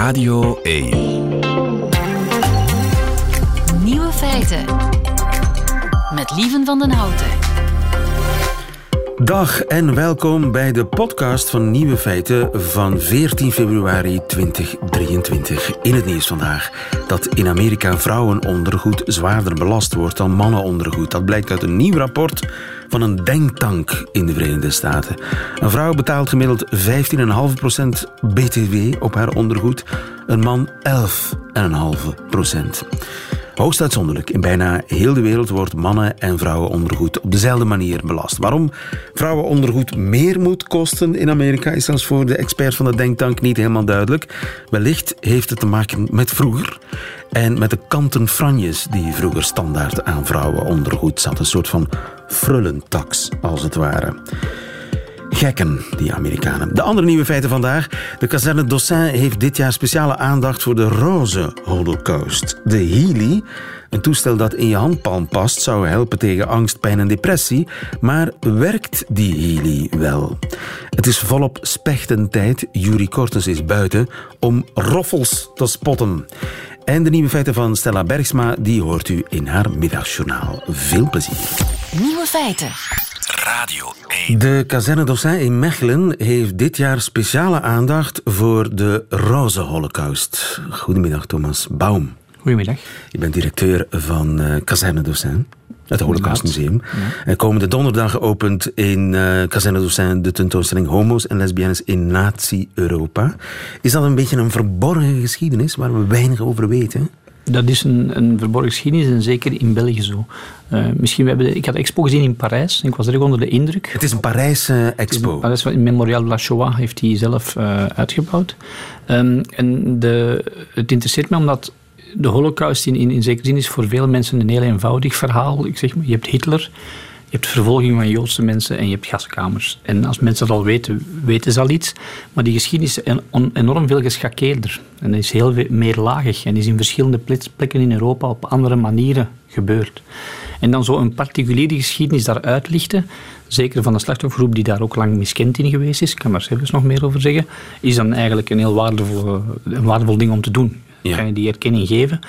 Radio 1. Nieuwe feiten. Met Lieven van den Houten. Dag en welkom bij de podcast van Nieuwe Feiten van 14 februari 2023. In het nieuws vandaag dat in Amerika vrouwenondergoed zwaarder belast wordt dan mannenondergoed. Dat blijkt uit een nieuw rapport van een denktank in de Verenigde Staten. Een vrouw betaalt gemiddeld 15,5% BTW op haar ondergoed, een man 11,5%. Hoogst uitzonderlijk. In bijna heel de wereld wordt mannen- en vrouwenondergoed op dezelfde manier belast. Waarom vrouwenondergoed meer moet kosten in Amerika is zelfs voor de experts van de denktank niet helemaal duidelijk. Wellicht heeft het te maken met vroeger en met de kanten franjes die vroeger standaard aan vrouwenondergoed zat. Een soort van frullentax, als het ware. Gekken, die Amerikanen. De andere nieuwe feiten vandaag. De kazerne Dossin heeft dit jaar speciale aandacht voor de roze holocaust. De Healy, een toestel dat in je handpalm past, zou helpen tegen angst, pijn en depressie. Maar werkt die Healy wel? Het is volop spechtentijd. Jury Kortens is buiten om roffels te spotten. En de nieuwe feiten van Stella Bergsma, die hoort u in haar middagjournaal. Veel plezier. Nieuwe feiten. Radio 1. De kazerne Dossin in Mechelen heeft dit jaar speciale aandacht voor de roze holocaust. Goedemiddag, Thomas Baum. Goedemiddag. Je bent directeur van uh, Kazerne Dossin, het Holocaustmuseum. Ja. Komende donderdag opent in uh, Kazerne Dossin de tentoonstelling Homo's en Lesbiennes in Nazi-Europa. Is dat een beetje een verborgen geschiedenis waar we weinig over weten? Dat is een, een verborgen geschiedenis en zeker in België zo. Uh, misschien, we hebben, ik had de expo gezien in Parijs en ik was erg onder de indruk. Het is een Parijse expo. Een Parijs, in Memorial de la Shoah heeft hij zelf uh, uitgebouwd. Um, en de, het interesseert me omdat de holocaust in, in, in zekere zin is voor veel mensen een heel eenvoudig verhaal. Ik zeg maar, je hebt Hitler, je hebt vervolging van Joodse mensen en je hebt gaskamers. En als mensen dat al weten, weten ze al iets. Maar die geschiedenis is enorm veel geschakeerder. En is heel meerlagig. En is in verschillende plekken in Europa op andere manieren gebeurd. En dan zo een particuliere geschiedenis daaruit lichten, zeker van de slachtoffergroep die daar ook lang miskend in geweest is, ik kan daar zelfs nog meer over zeggen, is dan eigenlijk een heel waardevol, een waardevol ding om te doen. Ja. Kan je die erkenning geven.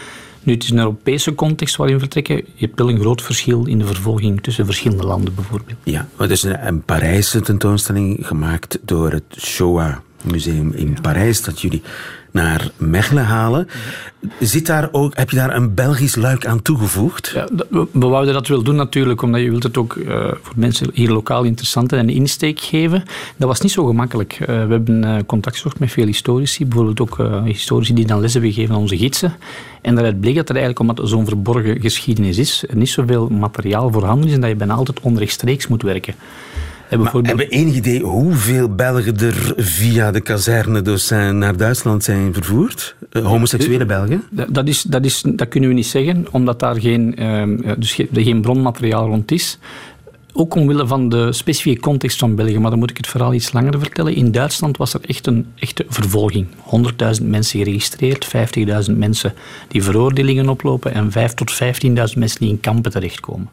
Nu, het is een Europese context waarin we vertrekken. Je hebt wel een groot verschil in de vervolging tussen verschillende landen, bijvoorbeeld. Ja, het is een, een Parijse tentoonstelling gemaakt door het Shoah Museum in ja. Parijs, dat jullie naar Mechelen halen. Zit daar ook, heb je daar een Belgisch luik aan toegevoegd? Ja, we, wouden dat wel doen natuurlijk, omdat je wilt het ook uh, voor mensen hier lokaal interessant en een insteek geven. Dat was niet zo gemakkelijk. Uh, we hebben uh, contact gezocht met veel historici, bijvoorbeeld ook historici die dan les hebben gegeven aan onze gidsen. En daaruit bleek dat er eigenlijk, omdat zo'n verborgen geschiedenis is, er niet zoveel materiaal voorhanden is en dat je bijna altijd onrechtstreeks moet werken. Hebben we enig idee hoeveel Belgen er via de kazerne Dossin naar Duitsland zijn vervoerd? Uh, homoseksuele Belgen? Dat, is, dat, is, dat kunnen we niet zeggen, omdat daar geen, uh, dus geen, bronmateriaal rond is. Ook omwille van de specifieke context van België, maar dan moet ik het verhaal iets langer vertellen. In Duitsland was er echt een echte vervolging. 100.000 mensen geregistreerd, 50.000 mensen die veroordelingen oplopen en 5.000 tot 15.000 mensen die in kampen terechtkomen.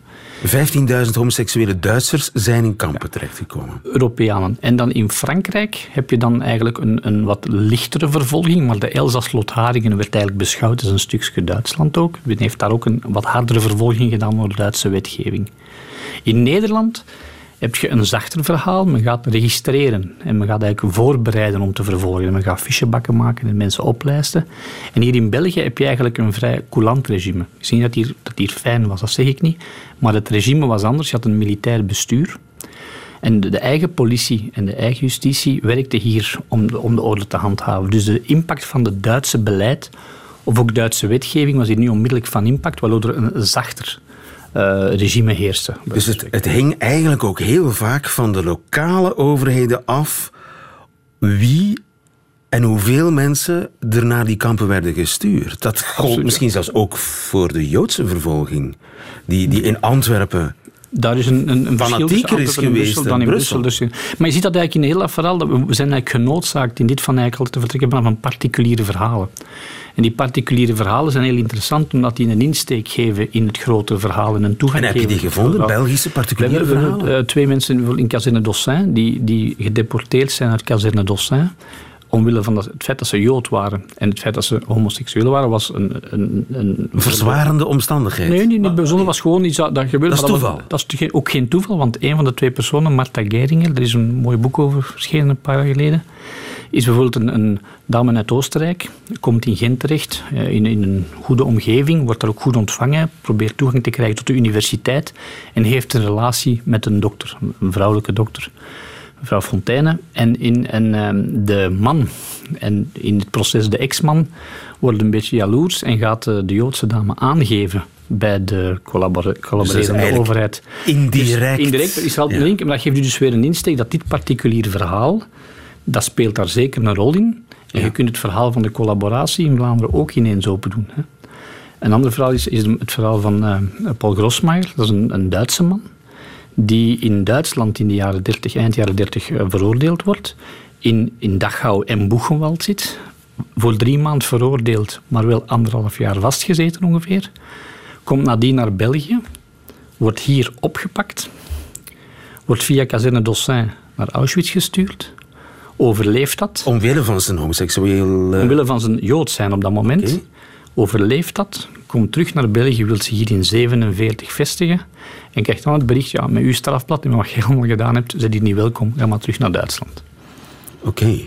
15.000 homoseksuele Duitsers zijn in kampen terechtgekomen. Europeanen. En dan in Frankrijk heb je dan eigenlijk een, een wat lichtere vervolging, maar de Elzas-Lotharingen werd eigenlijk beschouwd als een stukje Duitsland ook. Men heeft daar ook een wat hardere vervolging gedaan door de Duitse wetgeving. In Nederland heb je een zachter verhaal. Men gaat registreren en men gaat eigenlijk voorbereiden om te vervolgen. Men gaat fichebakken maken en mensen oplijsten. En hier in België heb je eigenlijk een vrij coulant regime. Ik zie dat hier, dat hier fijn was, dat zeg ik niet. Maar het regime was anders. Je had een militair bestuur. En de, eigen politie en de eigen justitie werkten hier om de, om de orde te handhaven. Dus de impact van het Duitse beleid of ook Duitse wetgeving was hier niet onmiddellijk van impact, waardoor er een zachter regime heerste. Dus het, het hing eigenlijk ook heel vaak van de lokale overheden af wie en hoeveel mensen er naar die kampen werden gestuurd. Dat gold misschien zelfs ook voor de Joodse vervolging, die, die in Antwerpen daar is een, een, een is geweest dan in Brussel. Dus, maar je ziet dat eigenlijk in heel dat verhaal, dat we zijn eigenlijk genoodzaakt in dit van eigenlijk te vertrekken van particuliere verhalen. En die particuliere verhalen zijn heel interessant omdat die een insteek geven in het grote verhaal en een toegang En heb je die gevonden, Belgische particuliere we verhalen? Uh, twee mensen in kazerne Dossin die, die gedeporteerd zijn uit kazerne Dossin omwille van het feit dat ze Jood waren en het feit dat ze homoseksueel waren, was een... een, een Verzwarende omstandigheid. Nee, niet, niet bijzonder. was gewoon iets dat, dat gebeurde. Dat is toeval. was- dat is ge- ook geen toeval, want een van de twee personen, Marta Geringer, er is een mooi boek over verschenen een paar jaar geleden, is bijvoorbeeld een, een dame uit Oostenrijk, komt in Gent terecht, eh, in, in een goede omgeving, wordt daar ook goed ontvangen, probeert toegang te krijgen tot de universiteit en heeft een relatie met een dokter, een vrouwelijke dokter mevrouw Fontaine. En, in, en ehm, de man, en in het proces de ex-man, wordt een beetje jaloers en gaat eh, de Joodse dame aangeven bij de collabora- collaborerende overheid. Indirect. Dus indirect is wel Ja. link, maar dat geeft u dus weer een insteek dat dit particuliere verhaal, dat speelt daar zeker een rol in. En je kunt het verhaal van de collaboratie in Vlaanderen ook ineens open doen. Hè. Een ander verhaal is, is het verhaal van eh, Paul Grossmeijer, dat is een, een Duitse man, die in Duitsland in de jaren 30, eind jaren 30 eh, veroordeeld wordt, in, in Dachau en Boegenwald zit, voor drie maanden veroordeeld, maar wel anderhalf jaar vastgezeten ongeveer, komt nadien naar België, wordt hier opgepakt, wordt via kazerne Dossin naar Auschwitz gestuurd, overleeft dat, Omwille van zijn homoseksueel... omwille van zijn Jood zijn op dat moment. Overleeft dat, komt terug naar België, wil zich hier in 47 vestigen en krijgt dan het bericht, ja, met uw strafblad en wat je allemaal gedaan hebt, zit hier niet welkom, ga maar terug naar Duitsland. Oké.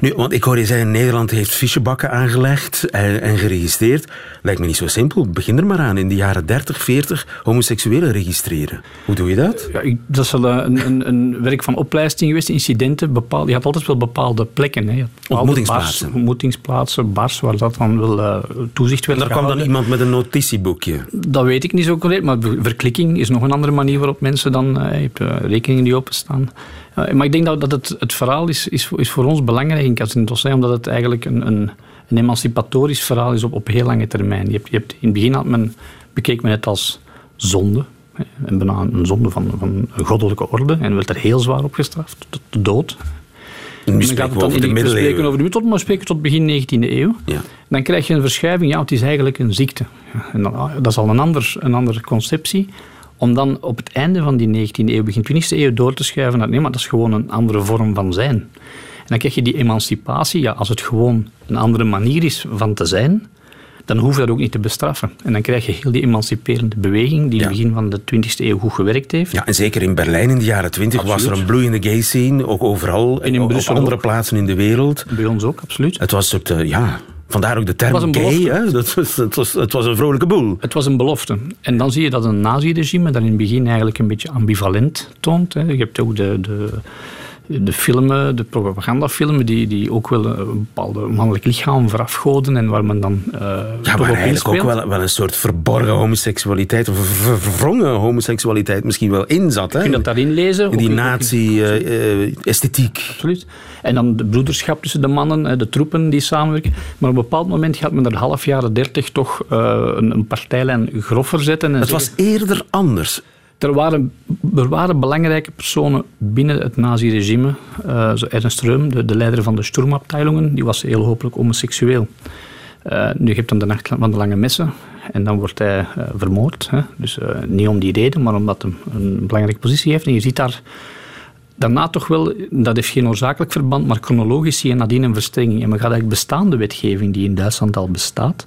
Nu, want ik hoor je zeggen, Nederland heeft fichebakken aangelegd en, en geregistreerd. Lijkt me niet zo simpel. Begin er maar aan. In de jaren 30, 40 homoseksuelen registreren. Hoe doe je dat? Ja, ik- dat is wel eh, een, een, een werk van opleiding geweest, incidenten. Bepaal, je had altijd wel bepaalde plekken. Hè. Bepaalde Ontmoetingsplaatsen. bars, ontmoetingsplaatsen, bars, waar dat dan wel eh, toezicht werd En daar kwam dan iemand met een notitieboekje. Dat weet ik niet zo correct, maar ver- verklikking is nog een andere manier waarop mensen dan... eh, je hebt rekeningen die openstaan. Eh, maar ik denk dat, dat het, het verhaal is, is, voor- is voor ons belangrijk in Casino omdat het eigenlijk een, een, een emancipatorisch verhaal is op, op heel lange termijn. Je hebt, je hebt, in het begin had men, bekeek men het als zonde. En bijna een zonde van, van een goddelijke orde. En werd er heel zwaar op gestraft, tot de dood. Nu spreken gaat we het dan over de we spreken middeleeuwen. over de middeleeuwen, maar we spreken tot begin 19e eeuw. Ja. Dan krijg je een verschuiving, ja, het is eigenlijk een ziekte. Ja, En dan, ah, dat is al een, ander, een andere conceptie. Om dan op het einde van die 19e eeuw, begin 20e eeuw, door te schuiven naar nee, maar dat is gewoon een andere vorm van zijn. En dan krijg je die emancipatie, ja, als het gewoon een andere manier is van te zijn, dan hoef je dat ook niet te bestraffen. En dan krijg je heel die emanciperende beweging, die in het begin van de 20e eeuw goed gewerkt heeft. Ja, en zeker in Berlijn in de jaren 20 was er een bloeiende gay scene. Ook overal. En in op andere ook. plaatsen in de wereld. Bij ons ook, absoluut. Het was soort, eh, ja, vandaar ook de term gay. Hè? Dat, was- het, was, het was een vrolijke boel. Het was een belofte. En dan zie je dat een naziregime dat in het begin eigenlijk een beetje ambivalent toont. Hè. Je hebt ook de, de, de filmen, de propagandafilmen, die, die ook wel een bepaalde mannelijk lichaam verafgoden en waar men dan eh Ja, maar eigenlijk ook wel, wel een soort verborgen homoseksualiteit, of ver- ver- verwrongen homoseksualiteit misschien wel in zat. Hè? Je kunt dat daarin lezen. in die ook- ook in- nazi-esthetiek. Absoluut. En dan de broederschap tussen de mannen, de troepen die samenwerken. Maar op een bepaald moment gaat men er half jaren dertig toch eh, een, een partijlijn groffer zetten. En het was eerder anders. Er waren, er waren belangrijke personen binnen het naziregime. zo Ernst Reum, de, de leider van de Sturmabteilungen, die was heel hopelijk homoseksueel. Eh, nu, je hebt dan de nacht van de lange messen en dan wordt hij eh, vermoord. Hè. Dus niet om die reden, maar omdat hij een belangrijke positie heeft. En je ziet daar daarna toch wel, dat heeft geen oorzakelijk verband, maar chronologisch zie je nadien een verstrenging. En men gaat eigenlijk bestaande wetgeving die in Duitsland al bestaat,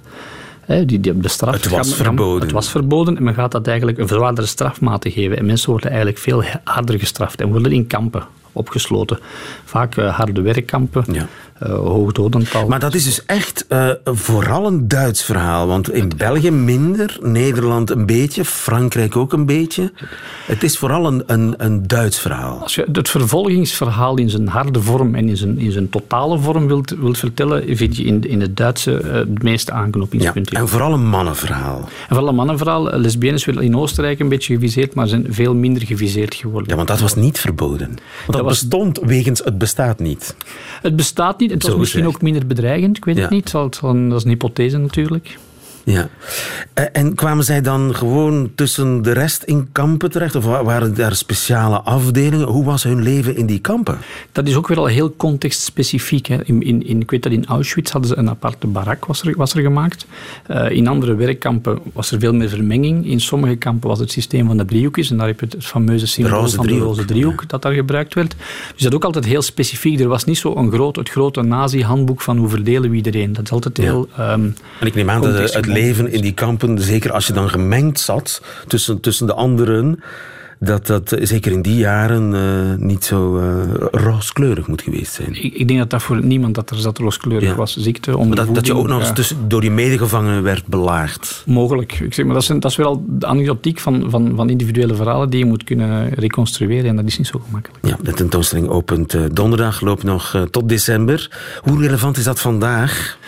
hè, die, die bestraft. Het was verboden. Het was verboden en men gaat dat eigenlijk een verwaardere strafmaat geven. En mensen worden eigenlijk veel harder gestraft en worden in kampen opgesloten. Vaak eh, harde werkkampen, Ja. Eh, hoog dodental. Maar dat is dus echt eh, vooral een Duits verhaal. Want in België minder, Nederland een beetje, Frankrijk ook een beetje. Het is vooral een, een, een Duits verhaal. Als je het vervolgingsverhaal in zijn harde vorm en in zijn, in zijn totale vorm wilt, wilt vertellen, vind je in, in het Duitse eh, het meeste Ja, aanknopingspunt. en vooral een mannenverhaal. En vooral een mannenverhaal. Lesbiennes werden in Oostenrijk een beetje geviseerd, maar zijn veel minder geviseerd geworden. Ja, want dat was niet verboden. Want dat, was- bestond wegens het bestaat niet. Het bestaat niet. Het was misschien ook minder bedreigend. Ik weet het niet. Het zal- het zal een- dat is een hypothese natuurlijk. Ja. Eh, En kwamen zij dan gewoon tussen de rest in kampen terecht? Of wa- waren daar speciale afdelingen? Hoe was hun leven in die kampen? Dat is ook weer al heel contextspecifiek. Hè. In, in, in, ik weet dat in Auschwitz hadden ze een aparte barak was er, was er gemaakt. Eh, in andere werkkampen was er veel meer vermenging. In sommige kampen was het systeem van de driehoekjes. En daar heb je het fameuze symbool van driehoek, de roze driehoek dat daar gebruikt werd. Dus dat ook altijd heel specifiek. Er was niet zo een groot, het grote nazi-handboek van hoe verdelen we iedereen. Dat is altijd heel... ehm, En ik neem aan dat het. Leven in die kampen, zeker als je dan gemengd zat tussen, tussen de anderen, dat dat zeker in die jaren eh, niet zo eh, rooskleurig moet geweest zijn. ik, ik denk dat dat voor niemand dat er zat rooskleurig Ja. was. Ziekte, Maar dat, dat je ook nog eens ja. tussen, door die medegevangenen werd belaagd. Mogelijk. Ik zeg maar, dat, is, dat is weer al de anekdotiek van, van, van individuele verhalen die je moet kunnen reconstrueren. En dat is niet zo gemakkelijk. Ja, de tentoonstelling opent eh, donderdag, loopt nog tot december. Hoe relevant is dat vandaag?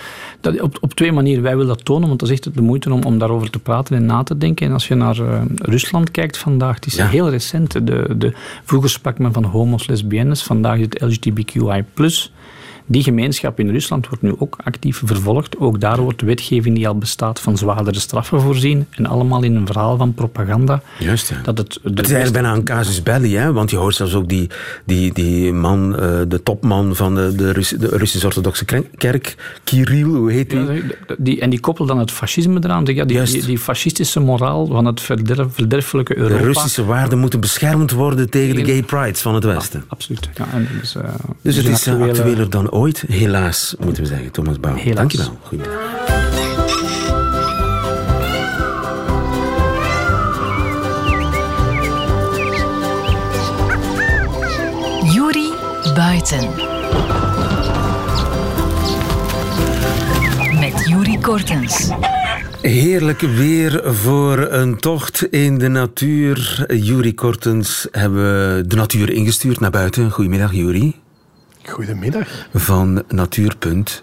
Dat, op, op twee manieren. Wij willen dat tonen, want dat is echt de moeite om, om daarover te praten en na te denken. En als je naar eh, Rusland kijkt vandaag, het is Ja. heel recent. De, de, vroeger sprak men van homo's, lesbiennes, vandaag is het LGBTQI+. Die gemeenschap in Rusland wordt nu ook actief vervolgd. Ook daar wordt wetgeving die al bestaat van zwaardere straffen voorzien. En allemaal in een verhaal van propaganda. Juist, ja. Dat het, de Het is eigenlijk bijna een casus belli, hè? want je hoort zelfs ook die, die, die man, eh, de topman van de, de, de Russisch-Orthodoxe kerk, Kirill, hoe heet die? Ja, die, en die koppelt dan het fascisme eraan. Zeg, Ja, die, die, die fascistische moraal van het verderf, verderfelijke Europa. de Russische waarden moeten beschermd worden tegen de gay prides van het Westen. Absoluut. Ja, en is, eh, Dus het een is eh, actuele- actueler dan ooit, helaas, moeten we zeggen. Thomas Bouw, Helaas. dankjewel. Goedemiddag. Juri Buiten. Met Juri Kortens. Heerlijk weer voor een tocht in de natuur. Juri Kortens hebben we de natuur ingestuurd naar buiten. Goedemiddag, Juri. Goedemiddag. Van Natuurpunt.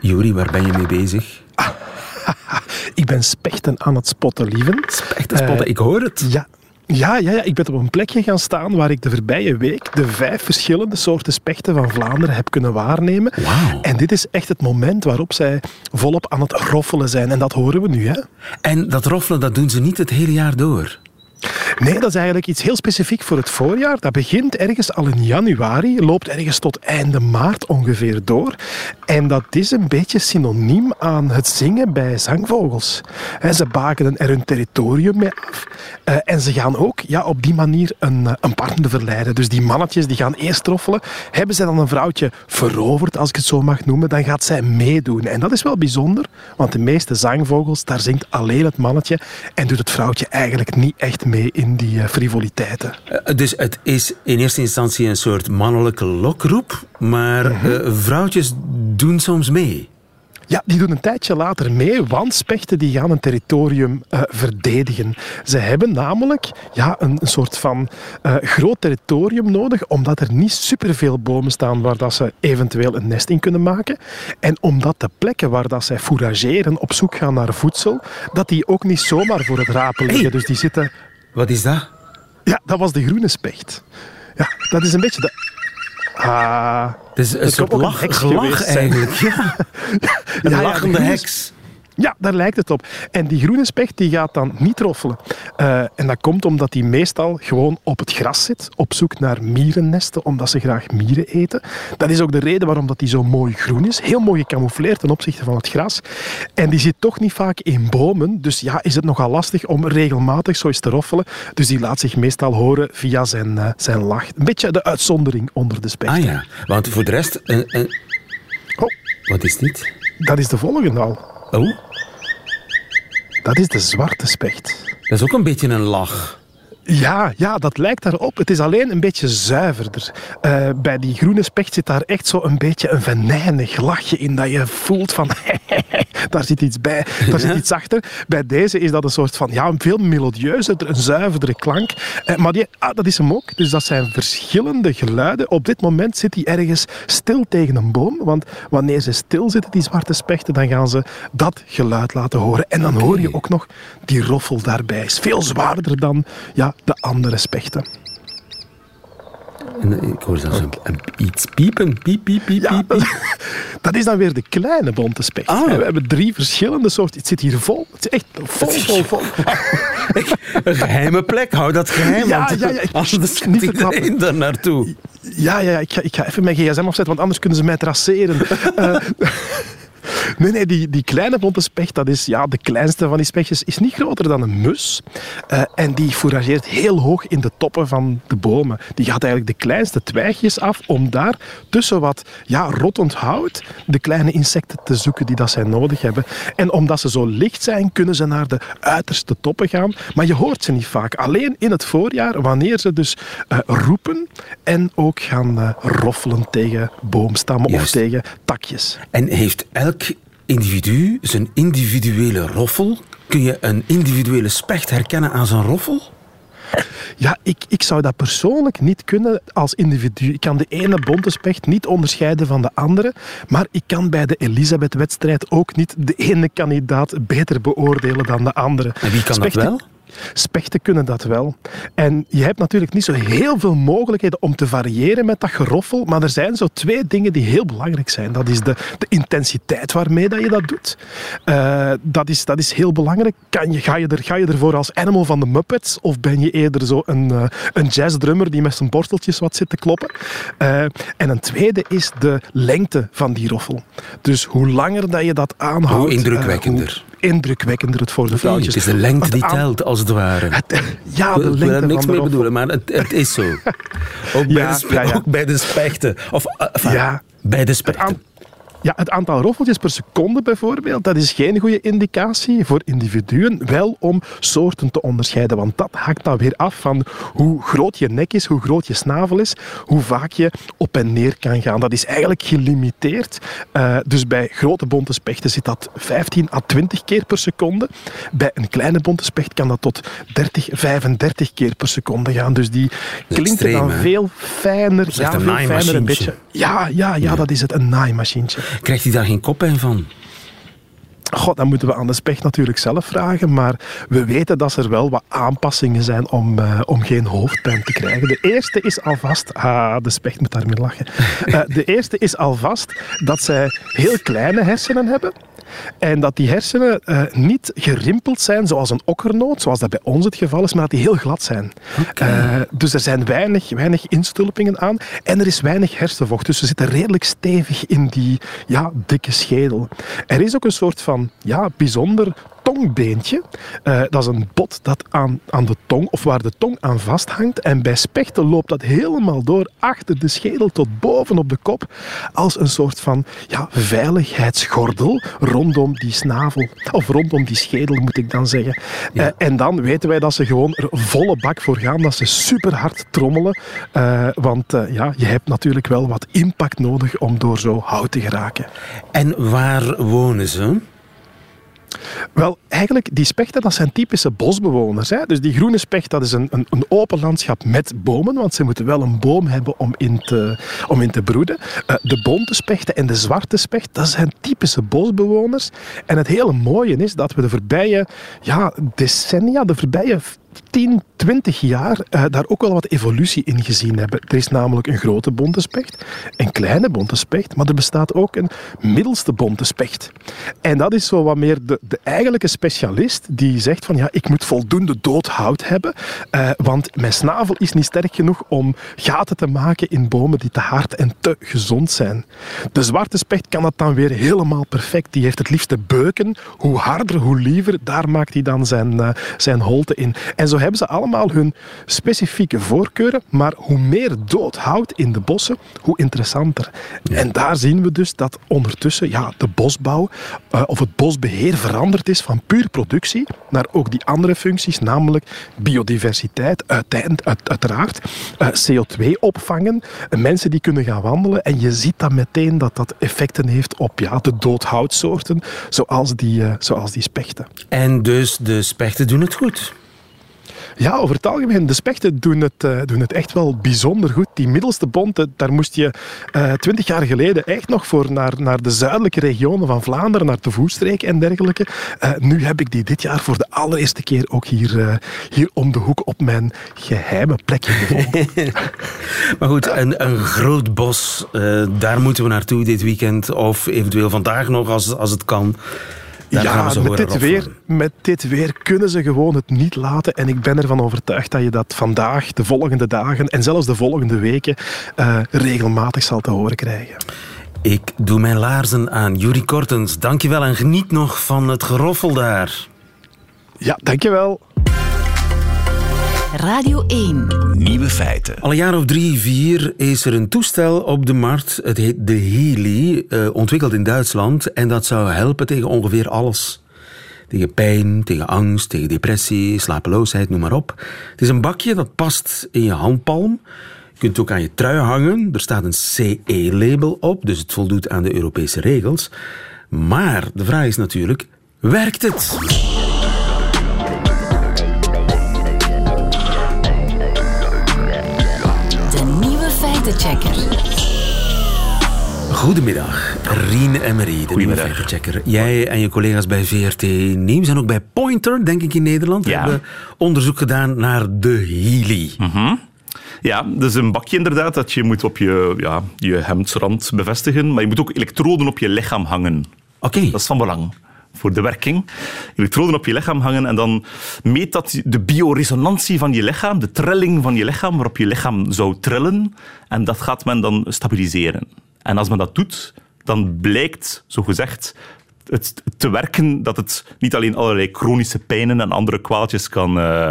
Juri, waar ben je mee bezig? Ik ben spechten aan het spotten, lieven. Echt een spotten, ik hoor het. Ja. Ja, ja, ja, ik ben op een plekje gaan staan waar ik de voorbije week de vijf verschillende soorten spechten van Vlaanderen heb kunnen waarnemen. Wauw. En dit is echt het moment waarop zij volop aan het roffelen zijn. En dat horen we nu, hè? En dat roffelen, dat doen ze niet het hele jaar door. Nee, dat is eigenlijk iets heel specifiek voor het voorjaar. Dat begint ergens al in januari, loopt ergens tot einde maart ongeveer door. En dat is een beetje synoniem aan het zingen bij zangvogels. Ze bakenen er hun territorium mee af. Eh, en ze gaan ook ja, op die manier een, eh, een partner verleiden. Dus die mannetjes die gaan eerst roffelen. Hebben zij dan een vrouwtje veroverd, als ik het zo mag noemen, dan gaat zij meedoen. En dat is wel bijzonder, want de meeste zangvogels, daar zingt alleen het mannetje en doet het vrouwtje eigenlijk niet echt mee in die eh, frivoliteiten. Eh, Dus het is in eerste instantie een soort mannelijke lokroep, maar eh, vrouwtjes doen soms mee. Ja, die doen een tijdje later mee, want spechten die gaan een territorium verdedigen. Ze hebben namelijk ja, een, een soort van groot territorium nodig, omdat er niet superveel bomen staan waar dat ze eventueel een nest in kunnen maken. En omdat de plekken waar dat zij fourageren, op zoek gaan naar voedsel, dat die ook niet zomaar voor het rapen liggen. Hey. Dus die zitten... Wat is dat? Ja, dat was de groene specht. Ja, dat is een beetje de... Ah... Het is een soort lach, eigenlijk. Ja. Een Ja, lachende heks. Ja, daar lijkt het op. En die groene specht die gaat dan niet roffelen. Eh, en dat komt omdat die meestal gewoon op het gras zit, op zoek naar mierennesten, omdat ze graag mieren eten. Dat is ook de reden waarom dat die zo mooi groen is. Heel mooi gecamoufleerd ten opzichte van het gras. En die zit toch niet vaak in bomen, dus ja, is het nogal lastig om regelmatig zo eens te roffelen. Dus die laat zich meestal horen via zijn, eh, zijn lach. Een beetje de uitzondering onder de spechten. Ah ja, want voor de rest... Een, een... Oh, Wat is dit? dat is de volgende al. Oh, Dat is de zwarte specht. dat is ook een beetje een lach. Ja, ja, dat lijkt daarop. Het is alleen een beetje zuiverder. Eh, bij die groene specht zit daar echt zo een beetje een venijnig lachje in. Dat je voelt van, daar zit iets bij, daar zit iets achter. Bij deze is dat een soort van, ja, een veel melodieuzer, een zuiverdere klank. Eh, maar die, ah, dat is hem ook. Dus dat zijn verschillende geluiden. Op dit moment zit hij ergens stil tegen een boom. Want wanneer ze stil zitten, die zwarte spechten, dan gaan ze dat geluid laten horen. En dan hoor je ook nog die roffel daarbij. Is veel zwaarder dan ja, de andere spechten. En ik hoor zelfs een, een- iets piepen. Piep, piep, piep, Ja, piep, dat, is dan weer de kleine bonte specht. Ah. We hebben drie verschillende soorten. Het zit hier vol. Het is echt vol, vol, vol. Een geheime plek, hou dat geheim. Ja, want ja, ja, ik- anders gaat niet iedereen verklappen. daar naartoe. Ja, ja, ja ik, ga, ik ga even mijn gsm afzetten, want anders kunnen ze mij traceren. Eh, nee, nee, die, die kleine bonte specht, dat is ja, de kleinste van die spechtjes, is niet groter dan een mus. Eh, en die fourageert heel hoog in de toppen van de bomen. Die gaat eigenlijk de kleinste twijgjes af om daar tussen wat ja, rottend hout de kleine insecten te zoeken die dat zij nodig hebben. En omdat ze zo licht zijn, kunnen ze naar de uiterste toppen gaan. Maar je hoort ze niet vaak. Alleen in het voorjaar, wanneer ze dus eh, roepen en ook gaan eh, roffelen tegen boomstammen Juist. of tegen takjes. En heeft elk individu zijn individuele roffel? Kun je een individuele specht herkennen aan zijn roffel? Ja, ik, ik zou dat persoonlijk niet kunnen als individu. Ik kan de ene bonte specht niet onderscheiden van de andere. Maar ik kan bij de Elisabeth-wedstrijd ook niet de ene kandidaat beter beoordelen dan de andere. En wie kan dat wel? Spechten kunnen dat wel. En je hebt natuurlijk niet zo heel veel mogelijkheden om te variëren met dat geroffel. Maar er zijn zo twee dingen die heel belangrijk zijn. Dat is de, de intensiteit waarmee dat je dat doet. Eh, dat, is, dat is heel belangrijk. Kan je, ga, je er, ga je ervoor als animal van de Muppets? Of ben je eerder zo een, eh, een jazzdrummer die met zijn borsteltjes wat zit te kloppen? Eh, en een tweede is de lengte van die roffel. Dus hoe langer dat je dat aanhoudt... Hoe indrukwekkender. hoe indrukwekkender het voor de vrouwtjes. het is de lengte die telt, als het ware. Ja, Ik de wil lengte er niks van de mee bedoelen, maar het, het is zo. Ook, bij Ja, de spe- ja, ja. ook bij de spechten. Of eh, enfin, Ja. bij de Het, spechten. Ja, het aantal roffeltjes per seconde bijvoorbeeld, dat is geen goede indicatie voor individuen. Wel om soorten te onderscheiden, want dat hangt dan weer af van hoe groot je nek is, hoe groot je snavel is, hoe vaak je op en neer kan gaan. Dat is eigenlijk gelimiteerd. Eh, dus bij grote bonte spechten zit dat 15 à 20 keer per seconde. Bij een kleine bonte specht kan dat tot 30, 35 keer per seconde gaan. Dus die extreem, dan veel fijner. Ja, veel fijner, een beetje. Ja, ja, ja, dat is het, een naaimachientje. Krijgt hij daar geen koppijn van? God, dan moeten we aan de specht natuurlijk zelf vragen. Maar we weten dat er wel wat aanpassingen zijn om, eh, om geen hoofdpijn te krijgen. De eerste is alvast... Ah, de specht moet daarmee lachen. Eh, de eerste is alvast dat zij heel kleine hersenen hebben. En dat die hersenen eh, niet gerimpeld zijn zoals een okkernoot, zoals dat bij ons het geval is, maar dat die heel glad zijn. Eh, dus er zijn weinig, weinig instulpingen aan en er is weinig hersenvocht. Dus ze zitten redelijk stevig in die ja, dikke schedel. Er is ook een soort van ja, bijzonder tongbeentje. Eh, dat is een bot dat aan, aan de tong, of waar de tong aan vasthangt. En bij spechten loopt dat helemaal door achter de schedel tot boven op de kop. Als een soort van ja, veiligheidsgordel rondom die snavel. Of rondom die schedel, moet ik dan zeggen. Eh, en dan weten wij dat ze gewoon er volle bak voor gaan. Dat ze super hard trommelen. Eh, want ja, je hebt natuurlijk wel wat impact nodig om door zo hout te geraken. En waar wonen ze? Wel, eigenlijk, die spechten, dat zijn typische bosbewoners. Hè? Dus die groene specht, dat is een, een, een open landschap met bomen, want ze moeten wel een boom hebben om in te, om in te broeden. Eh, de bonte spechten en de zwarte specht, dat zijn typische bosbewoners. En het hele mooie is dat we de voorbije ja, decennia, de voorbije 10, 20 jaar eh, daar ook wel wat evolutie in gezien hebben. Er is namelijk een grote bonte specht, een kleine bonte specht, maar er bestaat ook een middelste bonte specht. En dat is zo wat meer de, de eigenlijke specialist die zegt van ja, ik moet voldoende doodhout hebben, eh, want mijn snavel is niet sterk genoeg om gaten te maken in bomen die te hard en te gezond zijn. De zwarte specht kan dat dan weer helemaal perfect. Die heeft het liefste beuken. Hoe harder, hoe liever. Daar maakt hij dan zijn, eh, zijn holte in. Zo hebben ze allemaal hun specifieke voorkeuren. Maar hoe meer dood hout in de bossen, hoe interessanter. En daar zien we dus dat ondertussen ja, de bosbouw eh, of het bosbeheer veranderd is van puur productie naar ook die andere functies, namelijk biodiversiteit, uiteindelijk, uit, uiteraard, eh, CO2 opvangen, mensen die kunnen gaan wandelen. En je ziet dan meteen dat dat effecten heeft op ja, de doodhoutsoorten, zoals die, eh, zoals die spechten. En dus de spechten doen het goed. Ja, over het algemeen. De spechten doen het, uh, doen het echt wel bijzonder goed. Die middelste bond, daar moest je uh, twintig jaar geleden echt nog voor naar, naar de zuidelijke regionen van Vlaanderen, naar de Voestreek en dergelijke. Uh, nu heb ik die dit jaar voor de allereerste keer ook hier, hier om de hoek op mijn geheime plekje gevonden. maar goed, een, een groot bos, daar moeten we naartoe dit weekend. Of eventueel vandaag nog, als, als het kan ja, met dit, weer, met dit weer kunnen ze gewoon het niet laten. En ik ben ervan overtuigd dat je dat vandaag, de volgende dagen en zelfs de volgende weken uh, regelmatig zal te horen krijgen. Ik doe mijn laarzen aan. Jurie Kortens, dankjewel en geniet nog van het geroffel daar. Ja, dankjewel. Radio 1. Nieuwe feiten. Al een jaar of drie, vier is er een toestel op de markt. Het heet de Healy, uh, ontwikkeld in Duitsland. En dat zou helpen tegen ongeveer alles. Tegen pijn, tegen angst, tegen depressie, slapeloosheid, noem maar op. Het is een bakje dat past in je handpalm. Je kunt het ook aan je trui hangen. Er staat een CE-label op, dus het voldoet aan de Europese regels. Maar de vraag is natuurlijk, werkt het? Feitenchecker. Goedemiddag, Rien Emery, de nieuwe feitenchecker. Jij en je collega's bij VRT Nieuws en ook bij Pointer, denk ik in Nederland, hebben onderzoek gedaan naar de Healy. Mm Ja, dat is een bakje inderdaad dat je moet op je, ja, je hemdsrand bevestigen, maar je moet ook elektroden op je lichaam hangen. Oké. Dat is van belang voor de werking. Elektroden op je lichaam hangen en dan meet dat de bioresonantie van je lichaam, de trilling van je lichaam, waarop je lichaam zou trillen. En dat gaat men dan stabiliseren. En als men dat doet, dan blijkt, zo gezegd, het te werken dat het niet alleen allerlei chronische pijnen en andere kwaaltjes kan uh,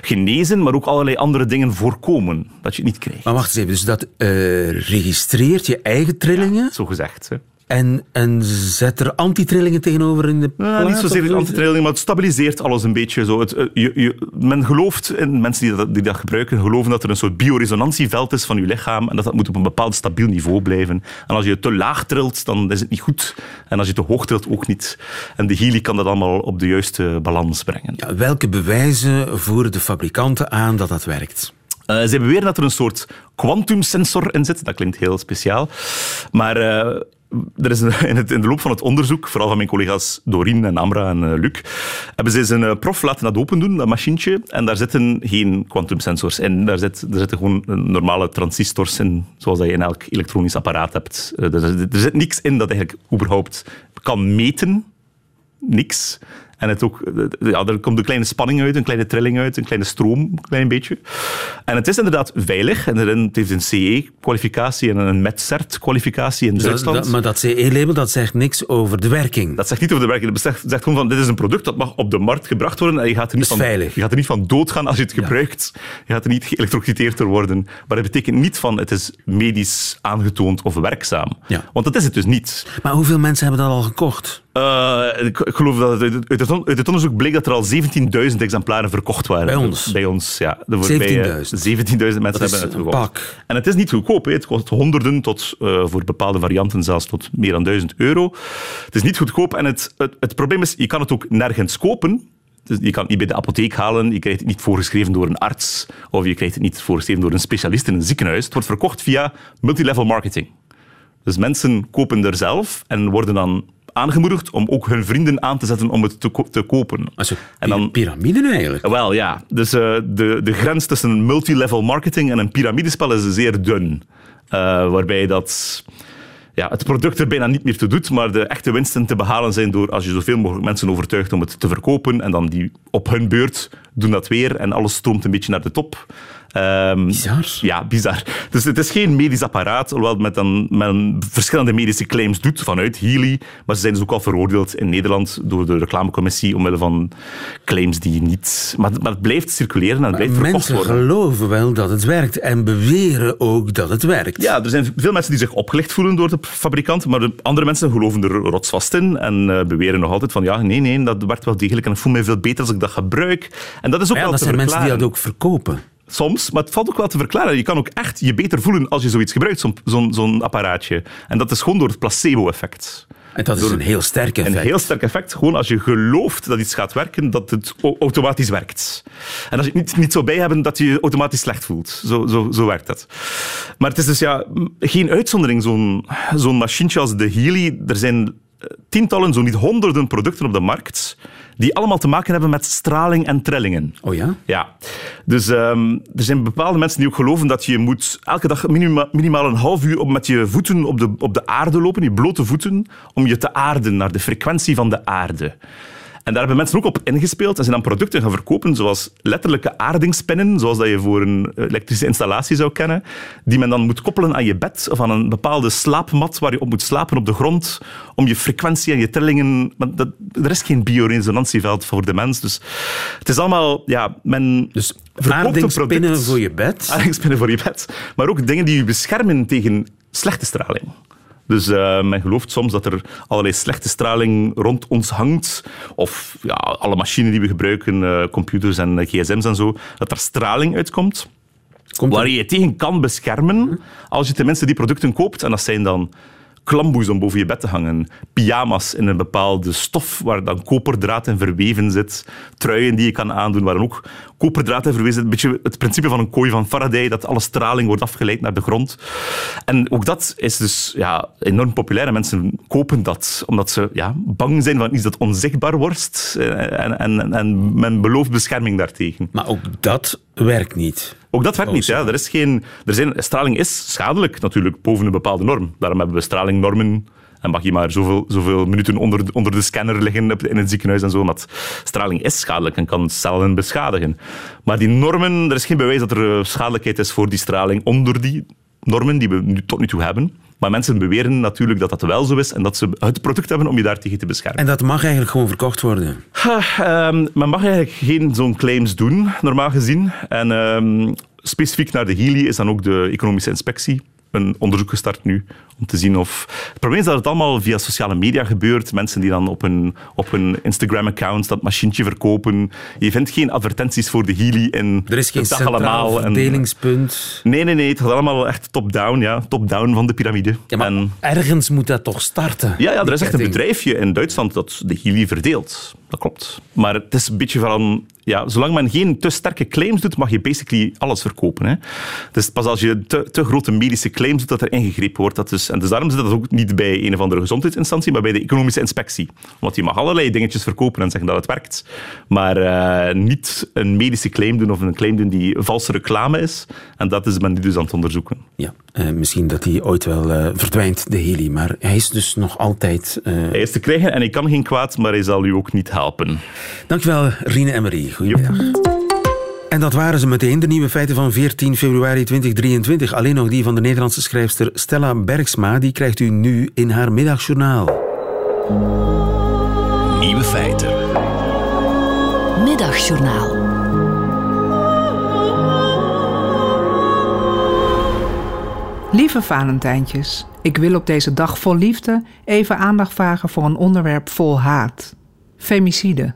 genezen, maar ook allerlei andere dingen voorkomen dat je het niet krijgt. Maar wacht eens even, dus dat uh, registreert je eigen trillingen? Ja, zo gezegd. Hè. En, en zet er antitrillingen tegenover in de plaats? niet zozeer antitrillingen, maar het stabiliseert alles een beetje. Zo. Het, eh, je, je, men gelooft, en mensen die dat, die dat gebruiken, geloven dat er een soort bioresonantieveld is van je lichaam en dat dat moet op een bepaald stabiel niveau blijven. En als je te laag trilt, dan is het niet goed. En als je te hoog trilt, ook niet. En de Healy kan dat allemaal op de juiste balans brengen. Ja, welke bewijzen voeren de fabrikanten aan dat dat werkt? Uh, ze beweren dat er een soort kwantumsensor in zit. Dat klinkt heel speciaal. Maar... Uh, er is in, het, in, de loop van het onderzoek, vooral van mijn collega's Doreen en Amra en uh, Luc, hebben ze een uh, prof laten dat open doen, dat machientje. En daar zitten geen kwantumsensors in. Daar, zit, zitten gewoon normale transistors in, zoals dat je in elk elektronisch apparaat hebt. Er, er, zit niks in dat eigenlijk überhaupt kan meten. Niks. En het ook, ja, er komt een kleine spanning uit, een kleine trilling uit, een kleine stroom, een klein beetje. En het is inderdaad veilig. En het heeft een CE-kwalificatie en een METCERT-kwalificatie in dus Duitsland. Dat, maar dat CE-label dat zegt niks over de werking. Dat zegt niet over de werking. Het zegt, zegt gewoon van, dit is een product dat mag op de markt gebracht worden en je gaat er niet, van, veilig. Je gaat er niet van doodgaan als je het gebruikt. Je gaat er niet geëlektrocuteerd door worden. Maar het betekent niet van, het is medisch aangetoond of werkzaam. Ja. Want dat is het dus niet. Maar hoeveel mensen hebben dat al gekocht? Uh, ik, geloof dat het, uit, het, uit het onderzoek bleek dat er al 17.000 exemplaren verkocht waren. Bij ons? Bij ons, ja. 17.000 17.000 mensen dat hebben het gekocht. Pak. En het is niet goedkoop. Het kost honderden tot, uh, voor bepaalde varianten zelfs tot meer dan 1000 euro. Het is niet goedkoop. En het, het, het probleem is, je kan het ook nergens kopen. Dus je kan het niet bij de apotheek halen, je krijgt het niet voorgeschreven door een arts, of je krijgt het niet voorgeschreven door een specialist in een ziekenhuis. Het wordt verkocht via multilevel marketing. Dus mensen kopen er zelf en worden dan aangemoedigd om ook hun vrienden aan te zetten om het te, ko te kopen. Also, en dan, piramide eigenlijk? Wel, ja. Dus uh, de, de grens tussen multilevel marketing en een piramidespel is zeer dun. Uh, waarbij dat ja, het product er bijna niet meer toe doet, maar de echte winsten te behalen zijn door als je zoveel mogelijk mensen overtuigt om het te verkopen en dan die op hun beurt doen dat weer en alles stroomt een beetje naar de top. Um, bizar. Ja, bizar. Dus het is geen medisch apparaat, hoewel met dan, men verschillende medische claims doet vanuit Healy. Maar ze zijn dus ook al veroordeeld in Nederland door de reclamecommissie omwille van claims die niet... Maar, maar het blijft circuleren en het blijft verkocht worden. Mensen geloven wel dat het werkt en beweren ook dat het werkt. Ja, er zijn veel mensen die zich opgelicht voelen door de fabrikant, maar de andere mensen geloven er rotsvast in en uh, beweren nog altijd van ja, nee, nee, dat werkt wel degelijk en ik voel me veel beter als ik dat gebruik. En dat is ook ja, wel dat zijn verklaren. mensen die dat ook verkopen. Soms, maar het valt ook wel te verklaren. Je kan ook echt je beter voelen als je zoiets gebruikt, zo'n apparaatje. En dat is gewoon door het placebo-effect. En dat is een heel sterk effect. Een heel sterk effect. Gewoon als je gelooft dat iets gaat werken, dat het automatisch werkt. En als je het niet, niet zou bij hebben, dat je je automatisch slecht voelt. Zo, zo, zo werkt dat. Maar het is dus ja, geen uitzondering, zo'n zo'n machientje als de Healy. Er zijn tientallen, zo niet honderden producten op de markt die allemaal te maken hebben met straling en trillingen. Oh ja? Ja, dus ehm, er zijn bepaalde mensen die ook geloven dat je moet elke dag minima- minimaal een half uur op, met je voeten op de, op de aarde lopen, je blote voeten, om je te aarden naar de frequentie van de aarde. En daar hebben mensen ook op ingespeeld en zijn dan producten gaan verkopen, zoals letterlijke aardingspinnen, zoals dat je voor een elektrische installatie zou kennen, die men dan moet koppelen aan je bed of aan een bepaalde slaapmat waar je op moet slapen op de grond, om je frequentie en je trillingen... Maar dat, er is geen bioresonantieveld voor de mens, dus het is allemaal... Ja, men Dus aardingspinnen voor je bed. Aardingspinnen voor je bed. Maar ook dingen die je beschermen tegen slechte straling. Dus eh, men gelooft soms dat er allerlei slechte straling rond ons hangt. Of ja, alle machines die we gebruiken, eh, computers en eh, gsm's en zo, dat er straling uitkomt. Komt waar je je tegen kan beschermen als je tenminste die producten koopt. En dat zijn dan klamboes om boven je bed te hangen, pyjama's in een bepaalde stof waar dan koperdraad in verweven zit, truien die je kan aandoen waar dan ook koperdraad in verweven zit. Een beetje het principe van een kooi van Faraday, dat alle straling wordt afgeleid naar de grond. En ook dat is dus ja, enorm populair. En mensen kopen dat omdat ze ja, bang zijn van iets dat onzichtbaar wordt. Eh, En, en, en men belooft bescherming daartegen. Maar ook dat werkt niet. Ook dat werkt Oh, niet. Ja. Er is geen, er zijn, straling is schadelijk natuurlijk, boven een bepaalde norm. Daarom hebben we stralingnormen. En mag je maar zoveel, zoveel minuten onder, de- onder de scanner liggen in het ziekenhuis en zo. Want straling is schadelijk en kan cellen beschadigen. Maar die normen, er is geen bewijs dat er eh, schadelijkheid is voor die straling onder die normen die we nu, tot nu toe hebben. Maar mensen beweren natuurlijk dat dat wel zo is en dat ze het product hebben om je daartegen te beschermen. En dat mag eigenlijk gewoon verkocht worden. Ha, ehm, men mag eigenlijk geen zo'n claims doen, normaal gezien. En ehm, specifiek naar de Healy is dan ook de economische inspectie een onderzoek gestart nu om te zien of... Het probleem is dat het allemaal via sociale media gebeurt. Mensen die dan op hun, op hun Instagram-account dat machientje verkopen. Je vindt geen advertenties voor de Healy in Er is geen centraal allemaal. En- verdelingspunt. Nee, nee, nee. Het gaat allemaal echt top-down, ja. Top-down van de piramide. Ja, maar En- ergens moet dat toch starten? ja, ja, er is echt een bedrijfje in Duitsland dat de Healy verdeelt. Dat klopt. Maar het is een beetje van... Ja, zolang men geen te sterke claims doet, mag je basically alles verkopen. Hè. Dus pas als je te, te grote medische claims doet, dat er ingegrepen wordt. Dat is, en dus daarom zit dat ook niet bij een of andere gezondheidsinstantie, maar bij de economische inspectie. Want je mag allerlei dingetjes verkopen en zeggen dat het werkt. Maar eh, niet een medische claim doen of een claim doen die valse reclame is. En dat is men nu dus aan het onderzoeken. Ja, eh, misschien dat hij ooit wel eh, verdwijnt, de Heli. Maar hij is dus nog altijd... eh, Hij is te krijgen en hij kan geen kwaad, maar hij zal u ook niet helpen. Dankjewel, Rine en Marie. Goedemiddag. En dat waren ze meteen, de nieuwe feiten van 14 februari 2023. Alleen nog die van de Nederlandse schrijfster Stella Bergsma. Die krijgt u nu in haar middagjournaal. Nieuwe feiten. Middagjournaal. Lieve Valentijntjes, ik wil op deze dag vol liefde even aandacht vragen voor een onderwerp vol haat. Femicide.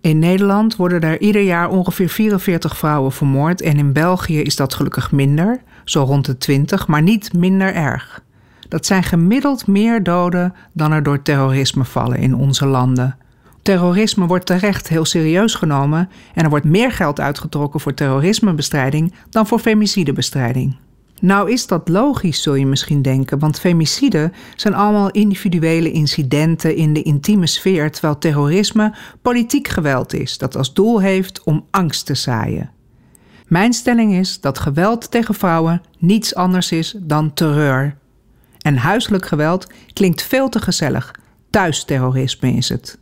In Nederland worden er ieder jaar ongeveer 44 vrouwen vermoord en in België is dat gelukkig minder, zo rond de 20, maar niet minder erg. Dat zijn gemiddeld meer doden dan er door terrorisme vallen in onze landen. Terrorisme wordt terecht heel serieus genomen en er wordt meer geld uitgetrokken voor terrorismebestrijding dan voor femicidebestrijding. Nou is dat logisch, zul je misschien denken, want femicide zijn allemaal individuele incidenten in de intieme sfeer, terwijl terrorisme politiek geweld is dat als doel heeft om angst te zaaien. Mijn stelling is dat geweld tegen vrouwen niets anders is dan terreur. En huiselijk geweld klinkt veel te gezellig. Thuisterrorisme is het.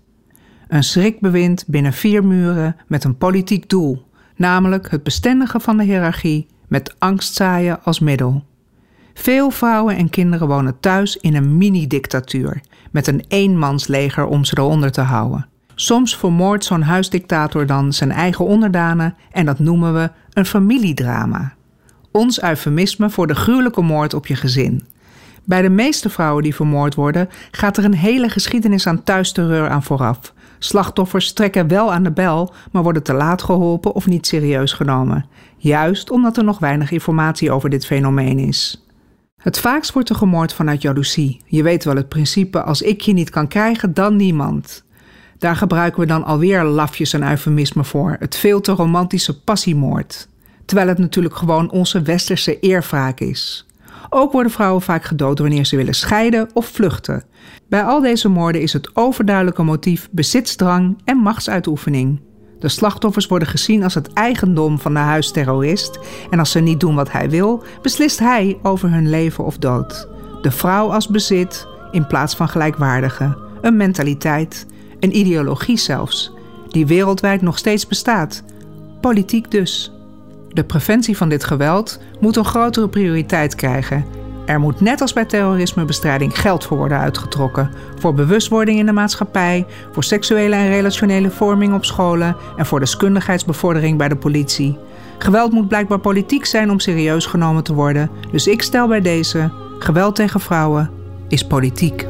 Een schrikbewind binnen vier muren met een politiek doel, namelijk het bestendigen van de hiërarchie met angstzaaien als middel. Veel vrouwen en kinderen wonen thuis in een mini-dictatuur met een eenmansleger om ze eronder te houden. Soms vermoordt zo'n huisdictator dan zijn eigen onderdanen en dat noemen we een familiedrama. Ons eufemisme voor de gruwelijke moord op je gezin. Bij de meeste vrouwen die vermoord worden, gaat er een hele geschiedenis aan thuisterreur aan vooraf. Slachtoffers trekken wel aan de bel, maar worden te laat geholpen of niet serieus genomen. Juist omdat er nog weinig informatie over dit fenomeen is. Het vaakst wordt er gemoord vanuit jaloezie. Je weet wel het principe: als ik je niet kan krijgen, dan niemand. Daar gebruiken we dan alweer lafjes en eufemisme voor: het veel te romantische passiemoord. Terwijl het natuurlijk gewoon onze westerse eerwraak is. Ook worden vrouwen vaak gedood wanneer ze willen scheiden of vluchten. Bij al deze moorden is het overduidelijke motief bezitsdrang en machtsuitoefening. De slachtoffers worden gezien als het eigendom van de huisterrorist en als ze niet doen wat hij wil, beslist hij over hun leven of dood. De vrouw als bezit in plaats van gelijkwaardige. Een mentaliteit, een ideologie zelfs, die wereldwijd nog steeds bestaat. Politiek dus. De preventie van dit geweld moet een grotere prioriteit krijgen. Er moet net als bij terrorismebestrijding geld voor worden uitgetrokken. Voor bewustwording in de maatschappij, voor seksuele en relationele vorming op scholen en voor deskundigheidsbevordering bij de politie. Geweld moet blijkbaar politiek zijn om serieus genomen te worden. Dus ik stel bij deze: geweld tegen vrouwen is politiek.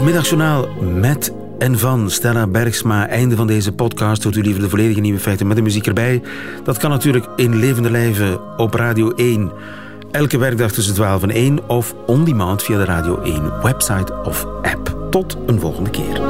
Het middagjournaal met en van Stella Bergsma. Einde van deze podcast. Hoort u liever de volledige nieuwe feiten met de muziek erbij? Dat kan natuurlijk in levende lijven op Radio 1. Elke werkdag tussen 12 en 1 of on demand via de Radio 1 website of app. Tot een volgende keer.